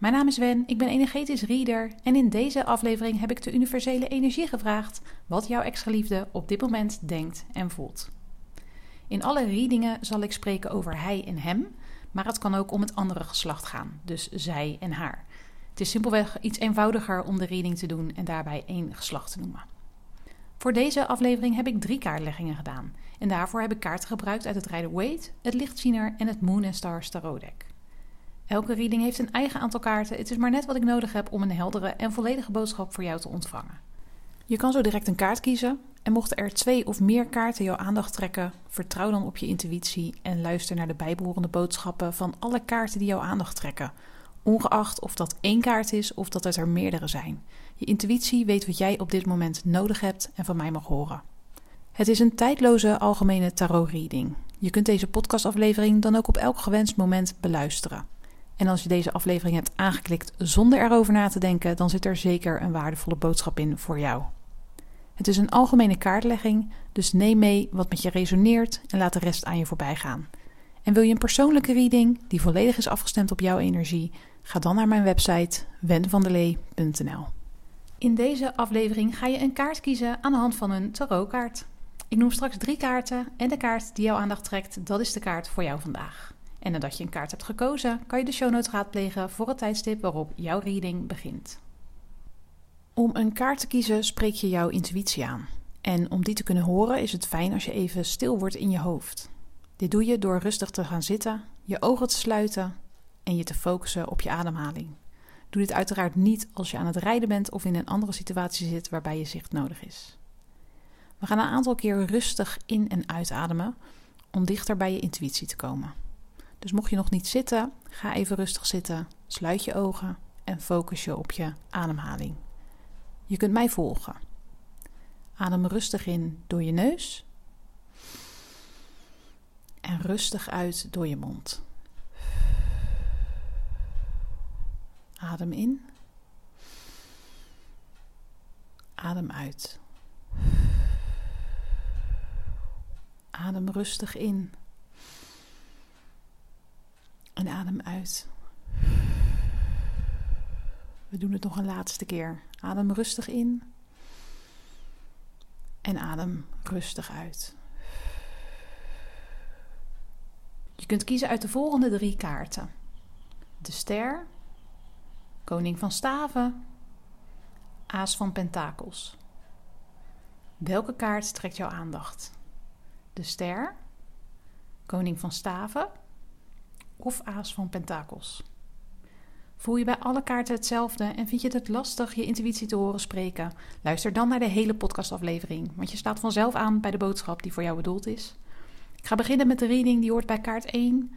Mijn naam is Wen, ik ben energetisch reader en in deze aflevering heb ik de universele energie gevraagd wat jouw ex-geliefde op dit moment denkt en voelt. In alle readingen zal ik spreken over hij en hem, maar het kan ook om het andere geslacht gaan, dus zij en haar. Het is simpelweg iets eenvoudiger om de reading te doen en daarbij één geslacht te noemen. Voor deze aflevering heb ik drie kaartleggingen gedaan en daarvoor heb ik kaarten gebruikt uit het Rider-Waite, het Lichtziener en het Moon Star Tarot Deck. Elke reading heeft een eigen aantal kaarten. Het is maar net wat ik nodig heb om een heldere en volledige boodschap voor jou te ontvangen. Je kan zo direct een kaart kiezen. En mochten er twee of meer kaarten jouw aandacht trekken, vertrouw dan op je intuïtie en luister naar de bijbehorende boodschappen van alle kaarten die jouw aandacht trekken. Ongeacht of dat één kaart is of dat het er meerdere zijn. Je intuïtie weet wat jij op dit moment nodig hebt en van mij mag horen. Het is een tijdloze algemene tarot reading. Je kunt deze podcastaflevering dan ook op elk gewenst moment beluisteren. En als je deze aflevering hebt aangeklikt zonder erover na te denken, dan zit er zeker een waardevolle boodschap in voor jou. Het is een algemene kaartlegging, dus neem mee wat met je resoneert en laat de rest aan je voorbij gaan. En wil je een persoonlijke reading die volledig is afgestemd op jouw energie? Ga dan naar mijn website wenvandelee.nl. In deze aflevering ga je een kaart kiezen aan de hand van een tarotkaart. Ik noem straks drie kaarten en de kaart die jouw aandacht trekt, dat is de kaart voor jou vandaag. En nadat je een kaart hebt gekozen, kan je de show notes raadplegen voor het tijdstip waarop jouw reading begint. Om een kaart te kiezen spreek je jouw intuïtie aan. En om die te kunnen horen is het fijn als je even stil wordt in je hoofd. Dit doe je door rustig te gaan zitten, je ogen te sluiten en je te focussen op je ademhaling. Doe dit uiteraard niet als je aan het rijden bent of in een andere situatie zit waarbij je zicht nodig is. We gaan een aantal keer rustig in- en uitademen om dichter bij je intuïtie te komen. Dus mocht je nog niet zitten, ga even rustig zitten, sluit je ogen en focus je op je ademhaling. Je kunt mij volgen. Adem rustig in door je neus en rustig uit door je mond. Adem in. Adem uit. Adem rustig in. En adem uit. We doen het nog een laatste keer. Adem rustig in. En adem rustig uit. Je kunt kiezen uit de volgende drie kaarten: de ster, koning van staven, aas van pentakels. Welke kaart trekt jouw aandacht? De ster, koning van staven of aas van pentakels. Voel je bij alle kaarten hetzelfde en vind je het lastig je intuïtie te horen spreken? Luister dan naar de hele podcastaflevering, want je staat vanzelf aan bij de boodschap die voor jou bedoeld is. Ik ga beginnen met de reading die hoort bij kaart 1,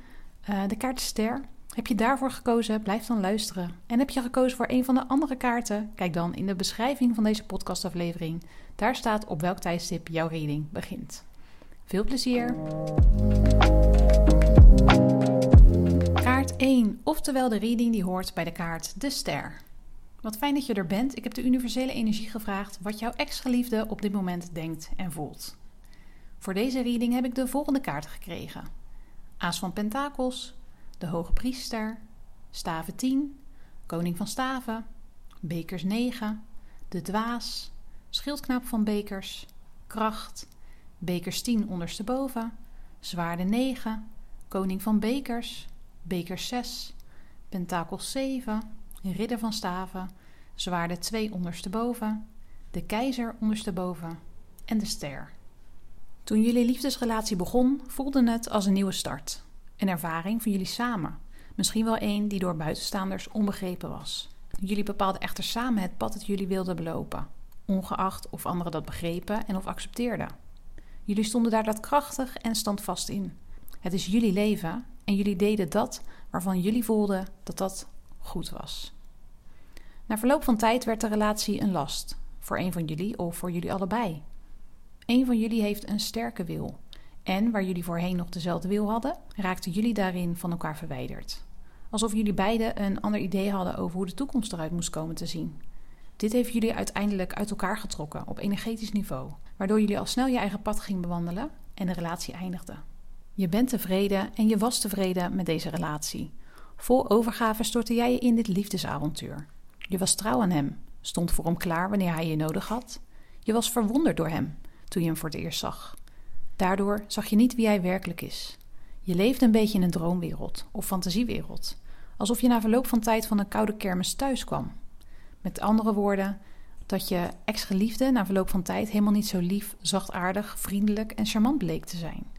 uh, eh, de kaart ster. Heb je daarvoor gekozen? Blijf dan luisteren. En heb je gekozen voor een van de andere kaarten? Kijk dan in de beschrijving van deze podcastaflevering. Daar staat op welk tijdstip jouw reading begint. Veel plezier! Kaart 1, oftewel de reading die hoort bij de kaart De Ster. Wat fijn dat je er bent. Ik heb de universele energie gevraagd wat jouw ex-geliefde op dit moment denkt en voelt. Voor deze reading heb ik de volgende kaarten gekregen: Aas van Pentakels, de Hoge Priester, Staven 10, Koning van Staven, Bekers 9, de Dwaas, Schildknaap van Bekers, Kracht, Bekers 10 ondersteboven, Zwaarde 9, Koning van Bekers, Bekers 6, Pentakels 7, Ridder van Staven, Zwaarde 2 ondersteboven, de Keizer ondersteboven en de Ster. Toen jullie liefdesrelatie begon, voelde het als een nieuwe start. Een ervaring van jullie samen. Misschien wel een die door buitenstaanders onbegrepen was. Jullie bepaalden echter samen het pad dat jullie wilden belopen, ongeacht of anderen dat begrepen en of accepteerden. Jullie stonden daar daadkrachtig en standvast in. Het is jullie leven en jullie deden dat waarvan jullie voelden dat dat goed was. Na verloop van tijd werd de relatie een last. voor een van jullie of voor jullie allebei. Een van jullie heeft een sterke wil. En waar jullie voorheen nog dezelfde wil hadden, raakten jullie daarin van elkaar verwijderd. Alsof jullie beiden een ander idee hadden over hoe de toekomst eruit moest komen te zien. Dit heeft jullie uiteindelijk uit elkaar getrokken op energetisch niveau, waardoor jullie al snel je eigen pad gingen bewandelen en de relatie eindigde. Je bent tevreden en je was tevreden met deze relatie. Vol overgave stortte jij je in dit liefdesavontuur. Je was trouw aan hem, stond voor hem klaar wanneer hij je nodig had. Je was verwonderd door hem toen je hem voor het eerst zag. Daardoor zag je niet wie hij werkelijk is. Je leefde een beetje in een droomwereld of fantasiewereld, alsof je na verloop van tijd van een koude kermis thuis kwam. Met andere woorden, dat je ex-geliefde na verloop van tijd helemaal niet zo lief, zachtaardig, vriendelijk en charmant bleek te zijn.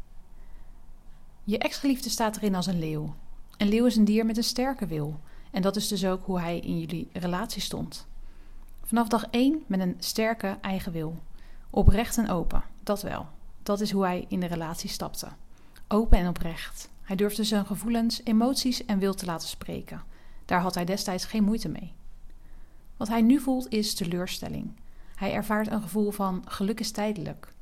Je ex-geliefde staat erin als een leeuw. Een leeuw is een dier met een sterke wil. En dat is dus ook hoe hij in jullie relatie stond. Vanaf dag één met een sterke eigen wil. Oprecht en open, dat wel. Dat is hoe hij in de relatie stapte. Open en oprecht. Hij durfde zijn gevoelens, emoties en wil te laten spreken. Daar had hij destijds geen moeite mee. Wat hij nu voelt is teleurstelling. Hij ervaart een gevoel van geluk is tijdelijk.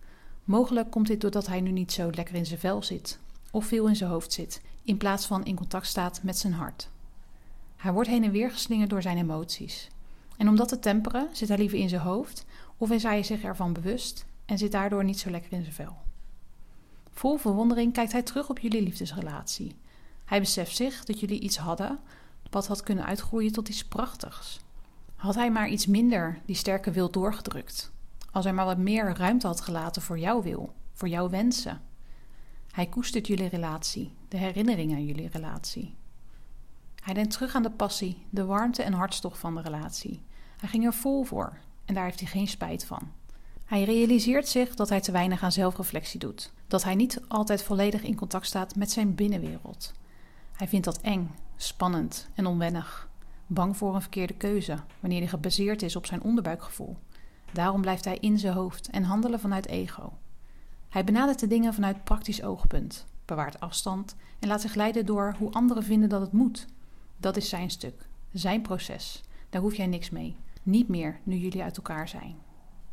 Mogelijk komt dit doordat hij nu niet zo lekker in zijn vel zit, of veel in zijn hoofd zit, in plaats van in contact staat met zijn hart. Hij wordt heen en weer geslingerd door zijn emoties. En om dat te temperen, zit hij liever in zijn hoofd, of is hij zich ervan bewust en zit daardoor niet zo lekker in zijn vel. Vol verwondering kijkt hij terug op jullie liefdesrelatie. Hij beseft zich dat jullie iets hadden wat had kunnen uitgroeien tot iets prachtigs. Had hij maar iets minder die sterke wil doorgedrukt. Als hij maar wat meer ruimte had gelaten voor jouw wil, voor jouw wensen. Hij koestert jullie relatie, de herinnering aan jullie relatie. Hij denkt terug aan de passie, de warmte en hartstocht van de relatie. Hij ging er vol voor en daar heeft hij geen spijt van. Hij realiseert zich dat hij te weinig aan zelfreflectie doet, dat hij niet altijd volledig in contact staat met zijn binnenwereld. Hij vindt dat eng, spannend en onwennig bang voor een verkeerde keuze, wanneer die gebaseerd is op zijn onderbuikgevoel. Daarom blijft hij in zijn hoofd en handelen vanuit ego. Hij benadert de dingen vanuit praktisch oogpunt, bewaart afstand en laat zich leiden door hoe anderen vinden dat het moet. Dat is zijn stuk, zijn proces. Daar hoef jij niks mee. Niet meer nu jullie uit elkaar zijn.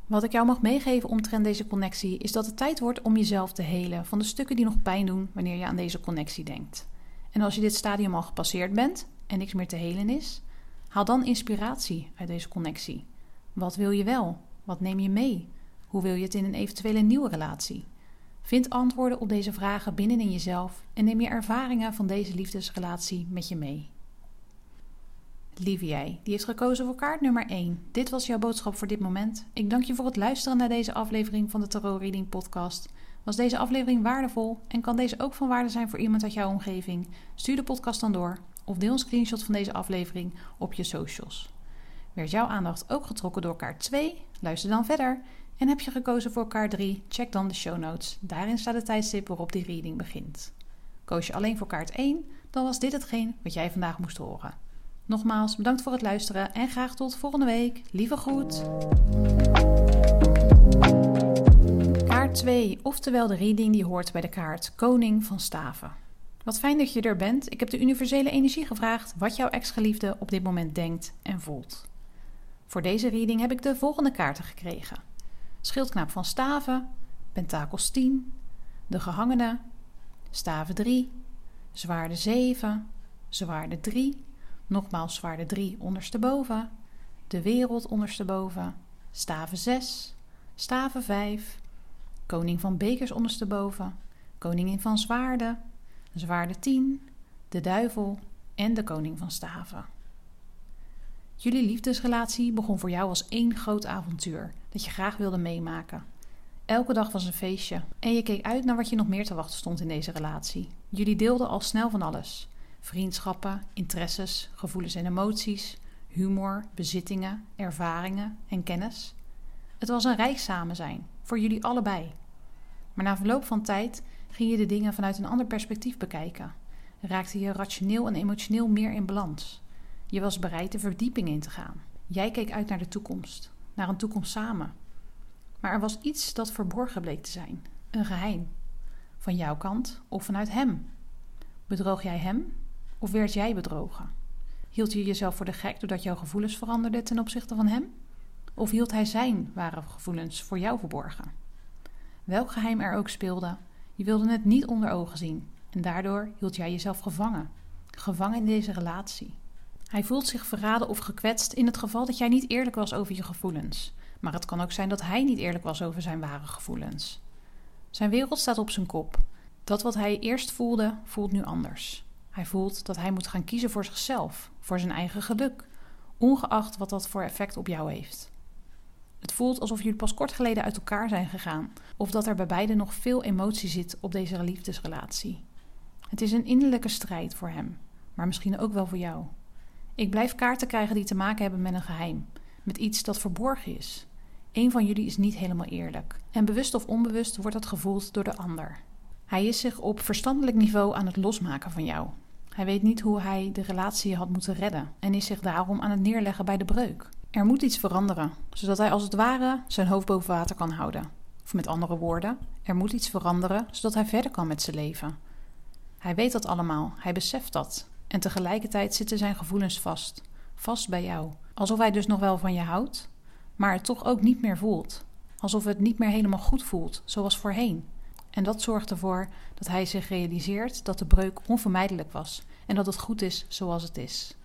Wat ik jou mag meegeven omtrent deze connectie is dat het tijd wordt om jezelf te helen van de stukken die nog pijn doen wanneer je aan deze connectie denkt. En als je dit stadium al gepasseerd bent en niks meer te helen is, Haal dan inspiratie uit deze connectie. Wat wil je wel? Wat neem je mee? Hoe wil je het in een eventuele nieuwe relatie? Vind antwoorden op deze vragen binnenin jezelf en neem je ervaringen van deze liefdesrelatie met je mee. Lieve jij, die heeft gekozen voor kaart nummer 1. Dit was jouw boodschap voor dit moment. Ik dank je voor het luisteren naar deze aflevering van de Tarot Reading Podcast. Was deze aflevering waardevol en kan deze ook van waarde zijn voor iemand uit jouw omgeving? Stuur de podcast dan door of deel een screenshot van deze aflevering op je socials. Werd jouw aandacht ook getrokken door kaart 2? Luister dan verder. En heb je gekozen voor kaart 3? Check dan de show notes. Daarin staat de tijdstip waarop die reading begint. Koos je alleen voor kaart 1? Dan was dit hetgeen wat jij vandaag moest horen. Nogmaals, bedankt voor het luisteren en graag tot volgende week. Lieve groet! Kaart 2, oftewel de reading die hoort bij de kaart Koning van Staven. Wat fijn dat je er bent. Ik heb de universele energie gevraagd wat jouw ex-geliefde op dit moment denkt en voelt. Voor deze reading heb ik de volgende kaarten gekregen: Schildknaap van Staven, Pentakels 10, De Gehangene, Staven 3, Zwaarde 7, Zwaarde 3, nogmaals Zwaarde 3 ondersteboven, De Wereld ondersteboven, Staven 6, Staven 5, Koning van Bekers ondersteboven, Koningin van Zwaarden, zwaarde 10, de duivel en de koning van staven. Jullie liefdesrelatie begon voor jou als één groot avontuur dat je graag wilde meemaken. Elke dag was een feestje en je keek uit naar wat je nog meer te wachten stond in deze relatie. Jullie deelden al snel van alles: vriendschappen, interesses, gevoelens en emoties, humor, bezittingen, ervaringen en kennis. Het was een rijk samen zijn, voor jullie allebei. Maar na verloop van tijd ging je de dingen vanuit een ander perspectief bekijken. Raakte je rationeel en emotioneel meer in balans. Je was bereid de verdieping in te gaan. Jij keek uit naar de toekomst, naar een toekomst samen. Maar er was iets dat verborgen bleek te zijn, een geheim. Van jouw kant of vanuit hem. Bedroog jij hem of werd jij bedrogen? Hield je jezelf voor de gek doordat jouw gevoelens veranderden ten opzichte van hem? Of hield hij zijn ware gevoelens voor jou verborgen? Welk geheim er ook speelde, je wilde het niet onder ogen zien en daardoor hield jij jezelf gevangen. Gevangen in deze relatie. Hij voelt zich verraden of gekwetst in het geval dat jij niet eerlijk was over je gevoelens. Maar het kan ook zijn dat hij niet eerlijk was over zijn ware gevoelens. Zijn wereld staat op zijn kop. Dat wat hij eerst voelde, voelt nu anders. Hij voelt dat hij moet gaan kiezen voor zichzelf, voor zijn eigen geluk, ongeacht wat dat voor effect op jou heeft. Het voelt alsof jullie pas kort geleden uit elkaar zijn gegaan, of dat er bij beiden nog veel emotie zit op deze liefdesrelatie. Het is een innerlijke strijd voor hem, maar misschien ook wel voor jou. Ik blijf kaarten krijgen die te maken hebben met een geheim, met iets dat verborgen is. Een van jullie is niet helemaal eerlijk, en bewust of onbewust wordt dat gevoeld door de ander. Hij is zich op verstandelijk niveau aan het losmaken van jou. Hij weet niet hoe hij de relatie had moeten redden en is zich daarom aan het neerleggen bij de breuk. Er moet iets veranderen, zodat hij als het ware zijn hoofd boven water kan houden. Of met andere woorden, er moet iets veranderen zodat hij verder kan met zijn leven. Hij weet dat allemaal, hij beseft dat. En tegelijkertijd zitten zijn gevoelens vast. Vast bij jou. Alsof hij dus nog wel van je houdt, maar het toch ook niet meer voelt. Alsof het niet meer helemaal goed voelt, zoals voorheen. En dat zorgt ervoor dat hij zich realiseert dat de breuk onvermijdelijk was en dat het goed is zoals het is.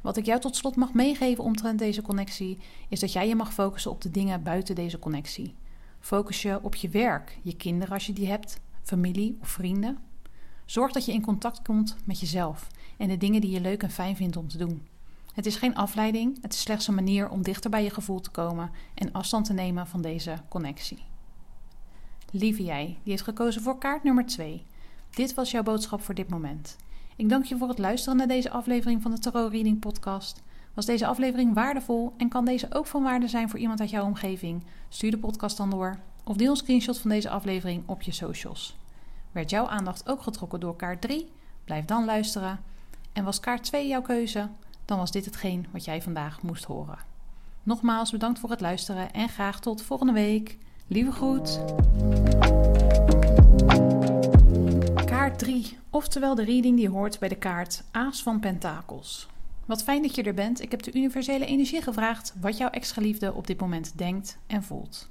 Wat ik jou tot slot mag meegeven omtrent deze connectie, is dat jij je mag focussen op de dingen buiten deze connectie. Focus je op je werk, je kinderen als je die hebt, familie of vrienden. Zorg dat je in contact komt met jezelf en de dingen die je leuk en fijn vindt om te doen. Het is geen afleiding, het is slechts een manier om dichter bij je gevoel te komen en afstand te nemen van deze connectie. Lieve jij, die heeft gekozen voor kaart nummer 2. Dit was jouw boodschap voor dit moment. Ik dank je voor het luisteren naar deze aflevering van de Tarot Reading Podcast. Was deze aflevering waardevol en kan deze ook van waarde zijn voor iemand uit jouw omgeving? Stuur de podcast dan door of deel een screenshot van deze aflevering op je socials. Werd jouw aandacht ook getrokken door kaart 3? Blijf dan luisteren. En was kaart 2 jouw keuze? Dan was dit hetgeen wat jij vandaag moest horen. Nogmaals bedankt voor het luisteren en graag tot volgende week. Lieve groet. Kaart 3, oftewel de reading die hoort bij de kaart Aas van Pentakels. Wat fijn dat je er bent. Ik heb de universele energie gevraagd wat jouw ex-geliefde op dit moment denkt en voelt.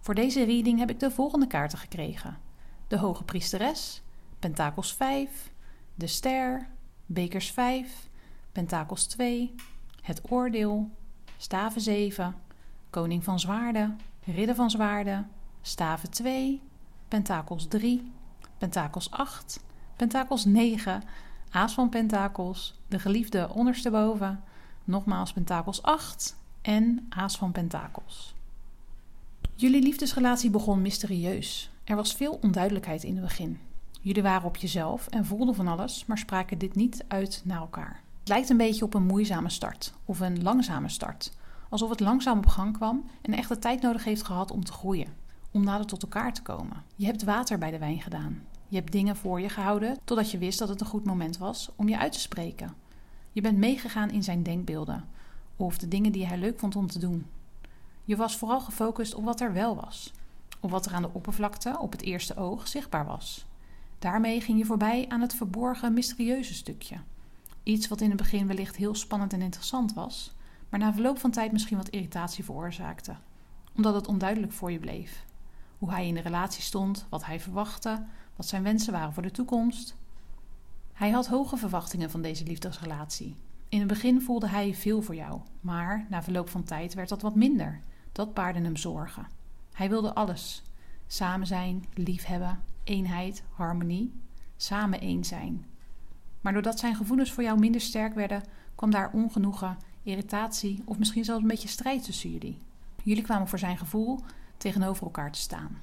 Voor deze reading heb ik de volgende kaarten gekregen: de Hoge Priesteres, Pentakels 5, de Ster, Bekers 5, Pentakels 2, het Oordeel, Staven 7, Koning van Zwaarden, Ridder van Zwaarden, Staven 2, Pentakels 3, Pentakels 8, Pentakels 9, Aas van Pentakels, de geliefde ondersteboven, nogmaals Pentakels 8 en Aas van Pentakels. Jullie liefdesrelatie begon mysterieus. Er was veel onduidelijkheid in het begin. Jullie waren op jezelf en voelden van alles, maar spraken dit niet uit naar elkaar. Het lijkt een beetje op een moeizame start of een langzame start. Alsof het langzaam op gang kwam en echt de tijd nodig heeft gehad om te groeien, om nader tot elkaar te komen. Je hebt water bij de wijn gedaan. Je hebt dingen voor je gehouden totdat je wist dat het een goed moment was om je uit te spreken. Je bent meegegaan in zijn denkbeelden of de dingen die hij leuk vond om te doen. Je was vooral gefocust op wat er wel was, op wat er aan de oppervlakte op het eerste oog zichtbaar was. Daarmee ging je voorbij aan het verborgen, mysterieuze stukje. Iets wat in het begin wellicht heel spannend en interessant was, maar na verloop van tijd misschien wat irritatie veroorzaakte, omdat het onduidelijk voor je bleef. Hoe hij in de relatie stond, wat hij verwachtte, wat zijn wensen waren voor de toekomst. Hij had hoge verwachtingen van deze liefdesrelatie. In het begin voelde hij veel voor jou, maar na verloop van tijd werd dat wat minder. Dat baarde hem zorgen. Hij wilde alles: samen zijn, liefhebben, eenheid, harmonie, samen één zijn. Maar doordat zijn gevoelens voor jou minder sterk werden, kwam daar ongenoegen, irritatie of misschien zelfs een beetje strijd tussen jullie. Jullie kwamen voor zijn gevoel tegenover elkaar te staan.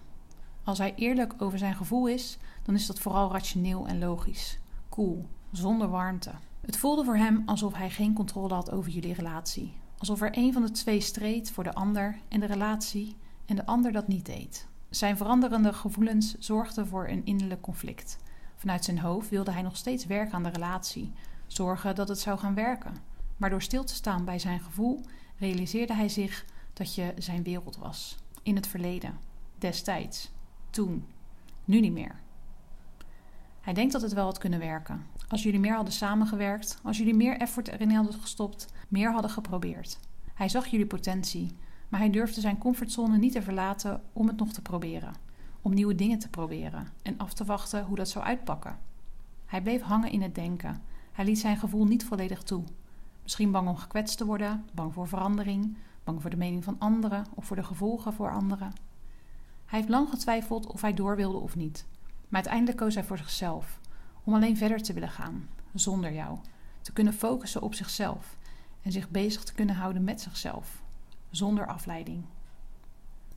Als hij eerlijk over zijn gevoel is, dan is dat vooral rationeel en logisch. Cool, zonder warmte. Het voelde voor hem alsof hij geen controle had over jullie relatie. Alsof er een van de twee streed voor de ander en de relatie en de ander dat niet deed. Zijn veranderende gevoelens zorgden voor een innerlijk conflict. Vanuit zijn hoofd wilde hij nog steeds werken aan de relatie, zorgen dat het zou gaan werken. Maar door stil te staan bij zijn gevoel realiseerde hij zich dat je zijn wereld was. In het verleden, destijds, toen, nu niet meer. Hij denkt dat het wel had kunnen werken. Als jullie meer hadden samengewerkt, als jullie meer effort erin hadden gestopt, meer hadden geprobeerd. Hij zag jullie potentie, maar hij durfde zijn comfortzone niet te verlaten om het nog te proberen. Om nieuwe dingen te proberen en af te wachten hoe dat zou uitpakken. Hij bleef hangen in het denken. Hij liet zijn gevoel niet volledig toe. Misschien bang om gekwetst te worden, bang voor verandering, bang voor de mening van anderen of voor de gevolgen voor anderen. Hij heeft lang getwijfeld of hij door wilde of niet. Maar uiteindelijk koos hij voor zichzelf, om alleen verder te willen gaan, zonder jou, te kunnen focussen op zichzelf en zich bezig te kunnen houden met zichzelf, zonder afleiding.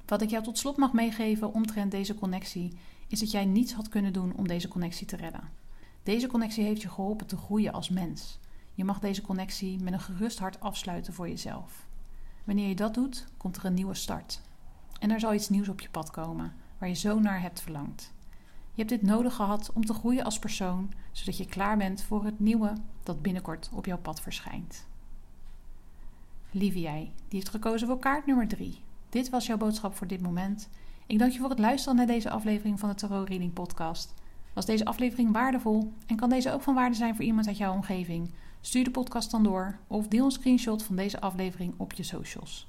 Wat ik jou tot slot mag meegeven omtrent deze connectie, is dat jij niets had kunnen doen om deze connectie te redden. Deze connectie heeft je geholpen te groeien als mens. Je mag deze connectie met een gerust hart afsluiten voor jezelf. Wanneer je dat doet, komt er een nieuwe start. En er zal iets nieuws op je pad komen, waar je zo naar hebt verlangd. Je hebt dit nodig gehad om te groeien als persoon, zodat je klaar bent voor het nieuwe dat binnenkort op jouw pad verschijnt. Lieve jij, die heeft gekozen voor kaart nummer 3. Dit was jouw boodschap voor dit moment. Ik dank je voor het luisteren naar deze aflevering van de Tarot Reading Podcast. Was deze aflevering waardevol en kan deze ook van waarde zijn voor iemand uit jouw omgeving? Stuur de podcast dan door of deel een screenshot van deze aflevering op je socials.